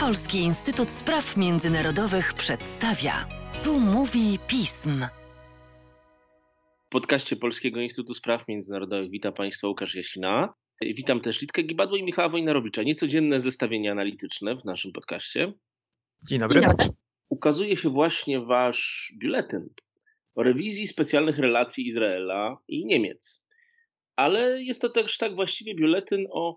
Polski Instytut Spraw Międzynarodowych przedstawia. Tu mówi pism. W podcaście Polskiego Instytutu Spraw Międzynarodowych witam Państwa Łukasz Jasina. Witam też Litkę Gibadło i Michała Wojnarowicza. Niecodzienne zestawienie analityczne w naszym podcaście. Dzień dobry. Dzień dobry. Ukazuje się właśnie Wasz biuletyn o rewizji specjalnych relacji Izraela i Niemiec. Ale jest to też tak właściwie biuletyn o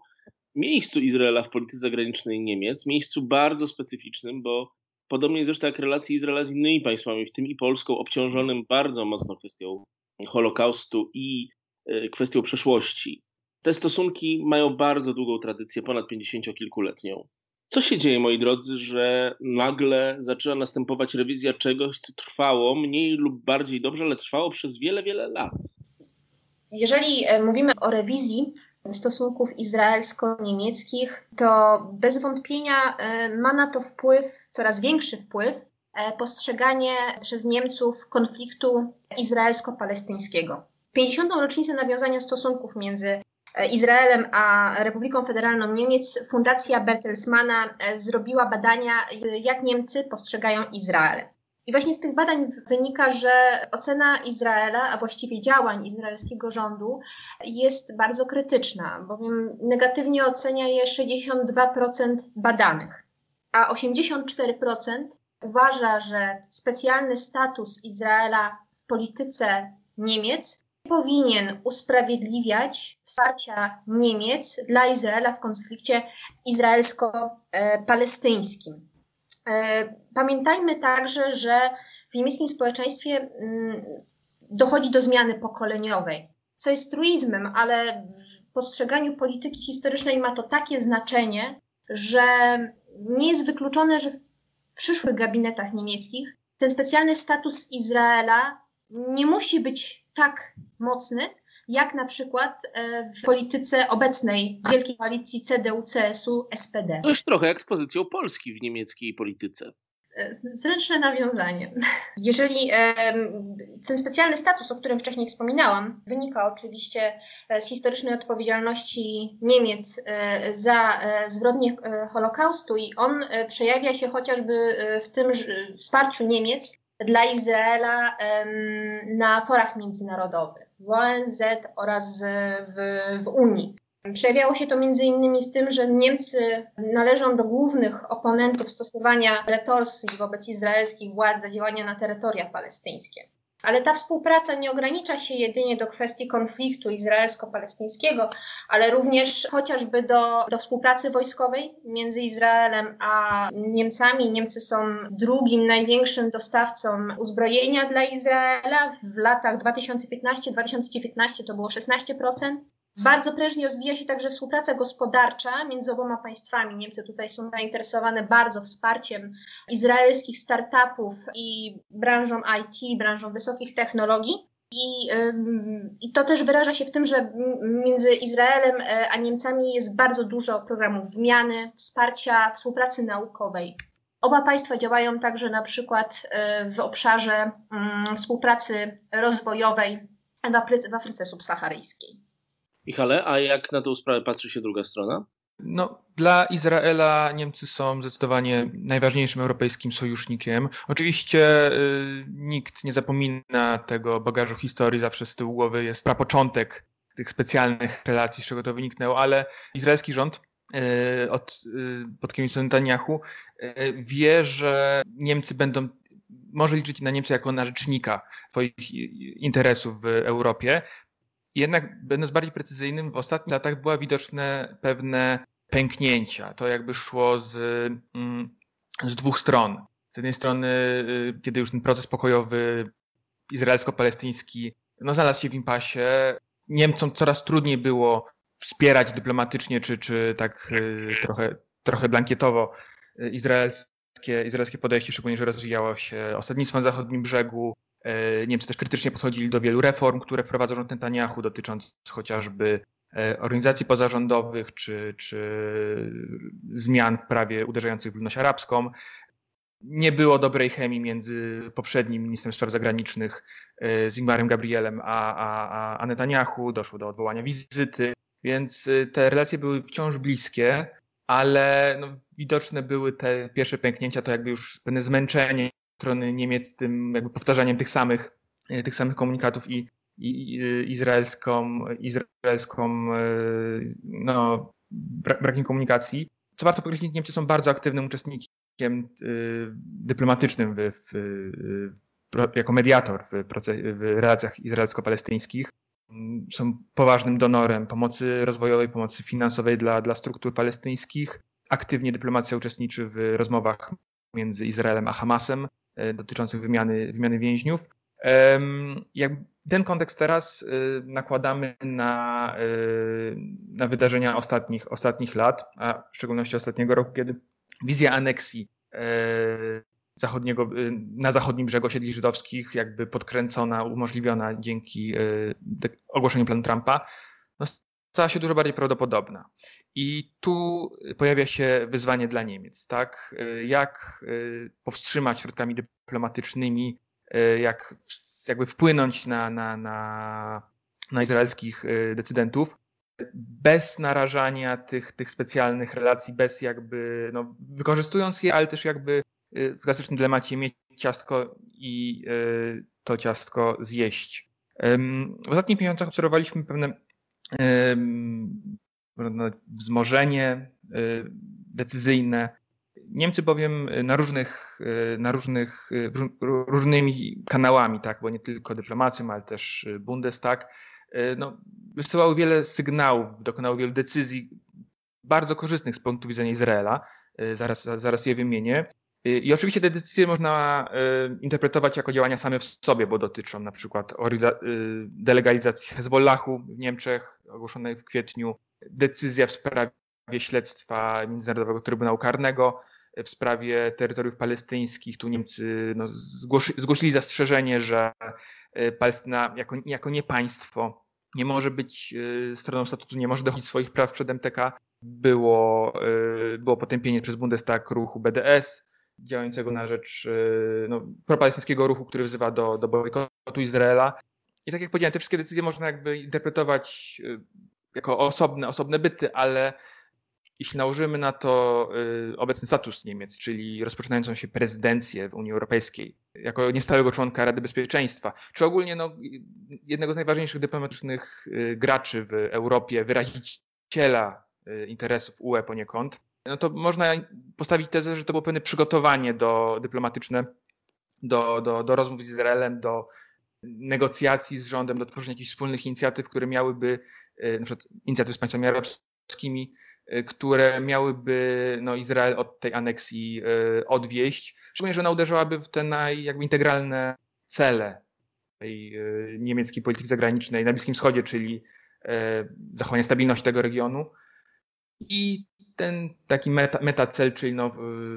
miejscu Izraela w polityce zagranicznej Niemiec, miejscu bardzo specyficznym, bo podobnie zresztą jak relacje Izraela z innymi państwami, w tym i Polską, obciążonym bardzo mocno kwestią Holokaustu i e, kwestią przeszłości. Te stosunki mają bardzo długą tradycję, ponad 50-kilkuletnią. Co się dzieje, moi drodzy, że nagle zaczyna następować rewizja czegoś, co trwało mniej lub bardziej dobrze, ale trwało przez wiele, wiele lat? Jeżeli e, mówimy o rewizji stosunków izraelsko-niemieckich, to bez wątpienia e, ma na to wpływ, coraz większy wpływ, e, postrzeganie przez Niemców konfliktu izraelsko-palestyńskiego. 50. rocznicę nawiązania stosunków między Izraelem a Republiką Federalną Niemiec Fundacja Bertelsmana zrobiła badania, jak Niemcy postrzegają Izrael. I właśnie z tych badań wynika, że ocena Izraela, a właściwie działań izraelskiego rządu jest bardzo krytyczna, bowiem negatywnie ocenia je 62% badanych, a 84% uważa, że specjalny status Izraela w polityce Niemiec powinien usprawiedliwiać wsparcia Niemiec dla Izraela w konflikcie izraelsko-palestyńskim. E, pamiętajmy także, że w niemieckim społeczeństwie mm, dochodzi do zmiany pokoleniowej, co jest truizmem, ale w postrzeganiu polityki historycznej ma to takie znaczenie, że nie jest wykluczone, że w przyszłych gabinetach niemieckich ten specjalny status Izraela nie musi być tak mocny, jak na przykład e, w polityce obecnej wielkiej koalicji CDU-CSU SPD. To jest trochę jak z pozycją Polski w niemieckiej polityce. E, zręczne nawiązanie. Jeżeli ten specjalny status, o którym wcześniej wspominałam, wynika oczywiście e, z historycznej odpowiedzialności Niemiec za zbrodnie Holokaustu i on przejawia się chociażby w tym wsparciu Niemiec dla Izraela na forach międzynarodowych, w ONZ oraz w, w Unii. Przejawiało się to innymi w tym, że Niemcy należą do głównych oponentów stosowania retorsji wobec izraelskich władz za działania na terytoria palestyńskie. Ale ta współpraca nie ogranicza się jedynie do kwestii konfliktu izraelsko-palestyńskiego, ale również chociażby do, do współpracy wojskowej między Izraelem a Niemcami. Niemcy są drugim największym dostawcą uzbrojenia dla Izraela. W latach 2015-2019 to było 16%. Bardzo prężnie rozwija się także współpraca gospodarcza między oboma państwami. Niemcy tutaj są zainteresowane bardzo wsparciem izraelskich startupów i branżą IT, branżą wysokich technologii. I, I to też wyraża się w tym, że między Izraelem e, a Niemcami jest bardzo dużo programów wymiany, wsparcia, współpracy naukowej. Oba państwa działają także na przykład e, w obszarze współpracy rozwojowej w Afryce subsaharyjskiej. Michale, a jak na tą sprawę patrzy się druga strona? No, dla Izraela Niemcy są zdecydowanie najważniejszym europejskim sojusznikiem. Oczywiście y, nikt nie zapomina tego bagażu historii, zawsze z tyłu głowy jest prapoczątek tych specjalnych relacji, z czego to wyniknęło, ale izraelski rząd y, od, y, pod kierownictwem Netanyahu wie, że Niemcy będą może liczyć na Niemcy jako na rzecznika swoich interesów w Europie, jednak będąc bardziej precyzyjnym, w ostatnich latach była widoczne pewne pęknięcia. To jakby szło z, mm, z dwóch stron. Z jednej strony, y, kiedy już ten proces pokojowy izraelsko-palestyński no, znalazł się w impasie, Niemcom coraz trudniej było wspierać dyplomatycznie, czy, czy tak y, trochę, trochę blankietowo y, izraelskie, izraelskie podejście, szczególnie, że rozwijało się osadnictwo na zachodnim brzegu, E, Niemcy też krytycznie podchodzili do wielu reform, które wprowadza rząd Netanyahu, dotyczących chociażby e, organizacji pozarządowych czy, czy zmian w prawie uderzających w ludność arabską. Nie było dobrej chemii między poprzednim ministrem spraw zagranicznych e, Zygmarem Gabrielem a, a, a Netanyahu. Doszło do odwołania wizyty, więc te relacje były wciąż bliskie. ale no, widoczne były te pierwsze pęknięcia, to jakby już pewne zmęczenie strony Niemiec tym jakby powtarzaniem tych samych, tych samych komunikatów i, i, izraelską, izraelską no, brakiem komunikacji. Co warto podkreślić, Niemcy są bardzo aktywnym uczestnikiem dyplomatycznym w, w, jako mediator w, w relacjach izraelsko-palestyńskich są poważnym donorem pomocy rozwojowej, pomocy finansowej dla, dla struktur palestyńskich. Aktywnie dyplomacja uczestniczy w rozmowach między Izraelem a Hamasem e, dotyczących wymiany, wymiany więźniów. Jak ten kontekst teraz e, nakładamy na, e, na wydarzenia ostatnich, ostatnich lat, a w szczególności ostatniego roku, kiedy wizja aneksji zachodniego, na zachodnim brzegu osiedli żydowskich, jakby podkręcona, umożliwiona dzięki ogłoszeniu planu Trumpa, no, stała się dużo bardziej prawdopodobna. I tu pojawia się wyzwanie dla Niemiec, tak? Y, jak powstrzymać środkami dyplomatycznymi, jak jakby wpłynąć na, na, na, na izraelskich decydentów, bez narażania tych, tych specjalnych relacji, bez jakby, no, wykorzystując je, ale też jakby w klasycznym dylemacie mieć ciastko i to ciastko zjeść. W ostatnich miesiącach obserwowaliśmy pewne wzmożenie y, decyzyjne. Niemcy bowiem na różnych, y, na różnych różnymi kanałami, tak, bo nie tylko dyplomacją, ale też Bundestag, no, wysyłały wiele sygnałów, dokonały wielu decyzji bardzo korzystnych z punktu widzenia Izraela. Zaraz, zaraz je wymienię. I oczywiście te decyzje można y, interpretować jako działania same w sobie, bo dotyczą na przykład y, delegalizacji Hezbollahu w Niemczech ogłoszonej w kwietniu, decyzja w sprawie śledztwa Międzynarodowego Trybunału Karnego w sprawie terytoriów palestyńskich. Tu Niemcy no, zgłosili zastrzeżenie, że y, Palestyna jako, jako nie państwo nie może być stroną statutu, nie może dochodzić swoich praw przed MTK. Było, było potępienie przez Bundestag ruchu BDS, działającego na rzecz y, no, propalestyńskiego ruchu, który wzywa do, do bojkotu Izraela. I tak jak powiedziałem, te wszystkie decyzje można jakby interpretować y, jako osobne, osobne byty, ale jeśli nałożymy na to y, obecny status Niemiec, czyli rozpoczynającą się prezydencję w Unii Europejskiej, jako niestałego członka Rady Bezpieczeństwa, czy ogólnie no, jednego z najważniejszych dyplomatycznych graczy w Europie, wyraziciela interesów UE poniekąd, no to można postawić tezę, że to było pewne przygotowanie do dyplomatyczne do, do, do rozmów z Izraelem, do negocjacji z rządem, do tworzenia jakichś wspólnych inicjatyw, które miałyby, e, na przykład inicjatyw z państwami arabskimi, e, które miałyby no, Izrael od tej aneksji e, odwieść. Szczególnie, że ona uderzałaby w te naj, jakby integralne cele tej niemieckiej polityki zagranicznej na Bliskim Wschodzie, czyli zachowanie stabilności tego regionu i ten taki meta, metacel, czyli no,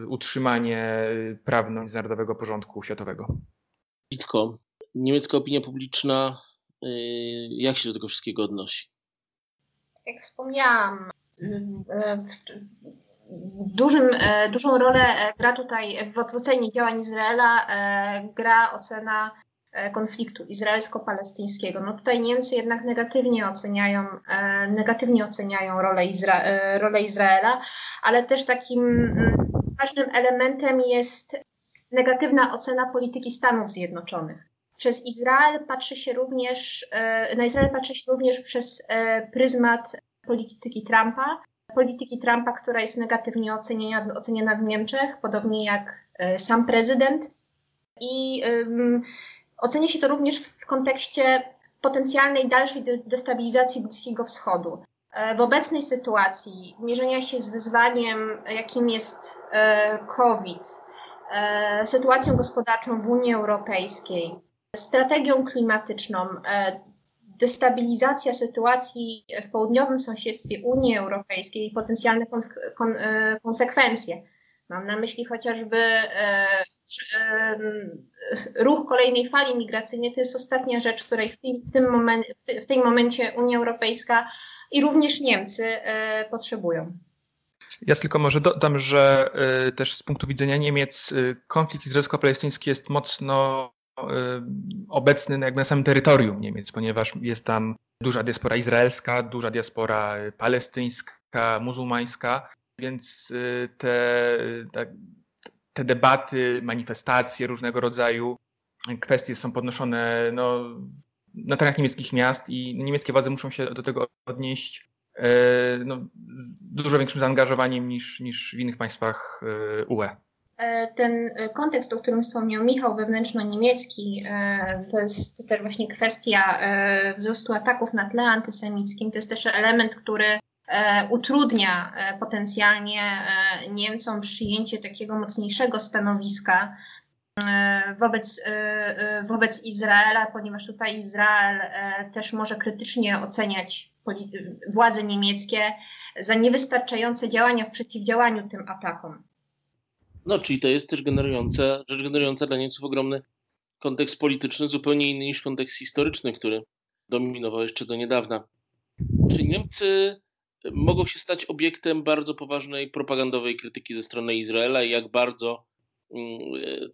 utrzymanie prawno międzynarodowego porządku światowego. Itko, niemiecka opinia publiczna, y, jak się do tego wszystkiego odnosi? Jak wspomniałam, dużym, e, dużą rolę gra tutaj w ocenie działań Izraela gra ocena konfliktu izraelsko-palestyńskiego. No tutaj Niemcy jednak negatywnie oceniają, e, negatywnie oceniają rolę, Izra e, rolę Izraela, ale też takim mm, ważnym elementem jest negatywna ocena polityki Stanów Zjednoczonych. Przez Izrael patrzy się również, na Izrael patrzy się również przez pryzmat polityki Trumpa, polityki Trumpa, która jest negatywnie oceniana, oceniana w Niemczech, podobnie jak sam prezydent. I Ocenia się to również w kontekście potencjalnej dalszej destabilizacji Bliskiego Wschodu. E, w obecnej sytuacji mierzenia się z wyzwaniem, jakim jest e, COVID, e, sytuacją gospodarczą w Unii Europejskiej, strategią klimatyczną, destabilizacja sytuacji w południowym sąsiedztwie Unii Europejskiej i potencjalne konsekwencje Mam na myśli chociażby e, e, ruch kolejnej fali migracyjnej. To jest ostatnia rzecz, której w tym, moment, w momencie Unia Europejska i również Niemcy e, potrzebują. Ja tylko może dodam, że też z punktu widzenia Niemiec konflikt izraelsko-palestyński jest mocno obecny jakby na samym terytorium Niemiec, ponieważ jest tam duża diaspora izraelska, duża diaspora palestyńska, muzułmańska więc te, te, te debaty, manifestacje różnego rodzaju, kwestie są podnoszone no, na terenach niemieckich miast i niemieckie władze muszą się do tego odnieść no, z dużo większym zaangażowaniem niż, niż w innych państwach UE. E, ten e, kontekst, o którym wspomniał Michał, wewnętrzno-niemiecki, e, to jest też właśnie kwestia wzrostu ataków na tle antysemickim. To jest też element, który utrudnia potencjalnie Niemcom przyjęcie takiego mocniejszego stanowiska wobec, wobec Izraela, ponieważ tutaj Izrael też może krytycznie oceniać władze niemieckie za niewystarczające działania w przeciwdziałaniu tym atakom. No, czyli to jest też generująca, rzecz generująca dla Niemców ogromny kontekst polityczny, zupełnie inny niż kontekst historyczny, który dominował jeszcze do niedawna. Czy Niemcy mogą się stać obiektem bardzo poważnej propagandowej krytyki ze strony Izraela i jak bardzo mm,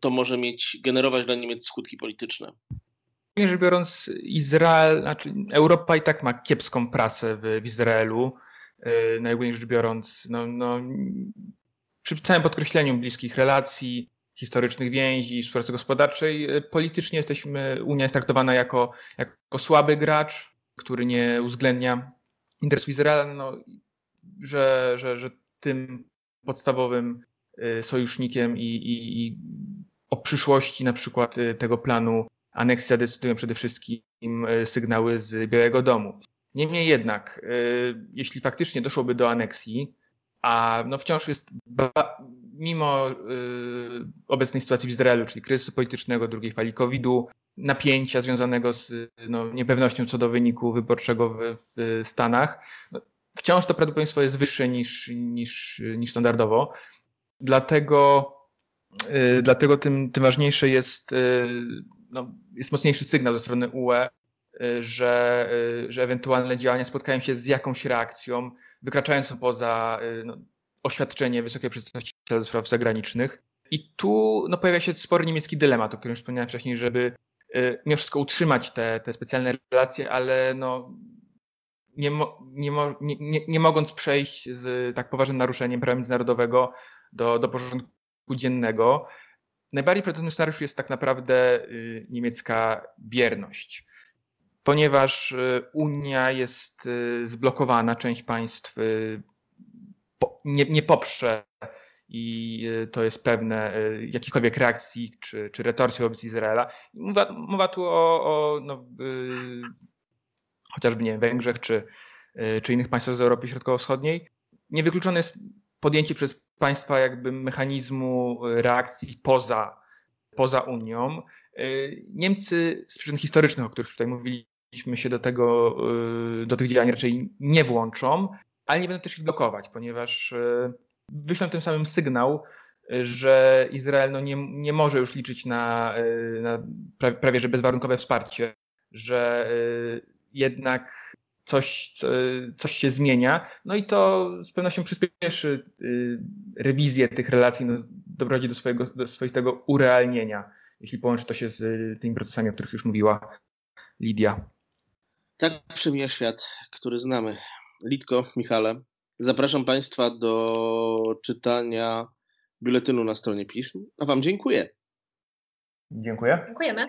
to może mieć, generować dla Niemiec skutki polityczne? Rzecz biorąc, Izrael, znaczy Europa i tak ma kiepską prasę w, w Izraelu. Yy, najogólniej rzecz biorąc, no, no, przy całym podkreśleniu bliskich relacji, historycznych więzi, współpracy gospodarczej, y, politycznie jesteśmy, Unia jest traktowana jako, jako słaby gracz, który nie uwzględnia interesu Izraela, no, że, że, że tym podstawowym y, sojusznikiem i, i, i o przyszłości na przykład y, tego planu aneksji zadecydują przede wszystkim sygnały z Białego Domu. Niemniej jednak, jeśli faktycznie doszłoby do aneksji, a no wciąż jest, mimo y, obecnej sytuacji w Izraelu, czyli kryzysu politycznego, drugiej fali COVID-u, napięcia związanego z no, niepewnością co do wyniku wyborczego w, w Stanach, no, wciąż to prawdopodobieństwo jest wyższe niż, niż, niż standardowo. Dlatego, y, dlatego tym, tym ważniejsze jest, y, no, jest mocniejszy sygnał ze strony UE, y, że, y, że ewentualne działania spotkają się z jakąś reakcją, wykraczającą poza y, no, oświadczenie wysokiego przedstawiciela do spraw zagranicznych. I tu no, pojawia się spory niemiecki dylemat, o którym wspomniałem wcześniej, żeby mimo wszystko utrzymać te, te specjalne relacje, ale no, nie, nie, nie, nie mogąc przejść z tak poważnym naruszeniem prawa międzynarodowego do, do porządku dziennego. Najbardziej prawdopodobny scenariusz jest tak naprawdę y, niemiecka bierność ponieważ y, Unia jest y, zblokowana, część państw y, nie, nie poprze i to jest pewne jakichkolwiek reakcji czy, czy retorsji wobec Izraela. Mowa, mowa tu o, o no, chociażby nie Węgrzech czy, czy innych państwach z Europy Środkowo-Wschodniej. Niewykluczone jest podjęcie przez państwa jakby mechanizmu reakcji poza, poza Unią. Niemcy z przyczyn historycznych, o których tutaj mówili, się do tego, do tych działań raczej nie włączą, ale nie będą też ich blokować, ponieważ wyślą tym samym sygnał, że Izrael no nie, nie może już liczyć na, y, na prawie że bezwarunkowe wsparcie, że jednak coś, coś się zmienia. No i to z pewnością przyspieszy rewizję tych relacji, no, doprowadzi do swojego do swoistego urealnienia, jeśli połączy to się z tymi procesami, o których już mówiła Lidia. Tak przemija świat, który znamy. Litko, Michale, zapraszam Państwa do czytania biuletynu na stronie pism, a Wam dziękuję. Dziękuję. Dziękujemy.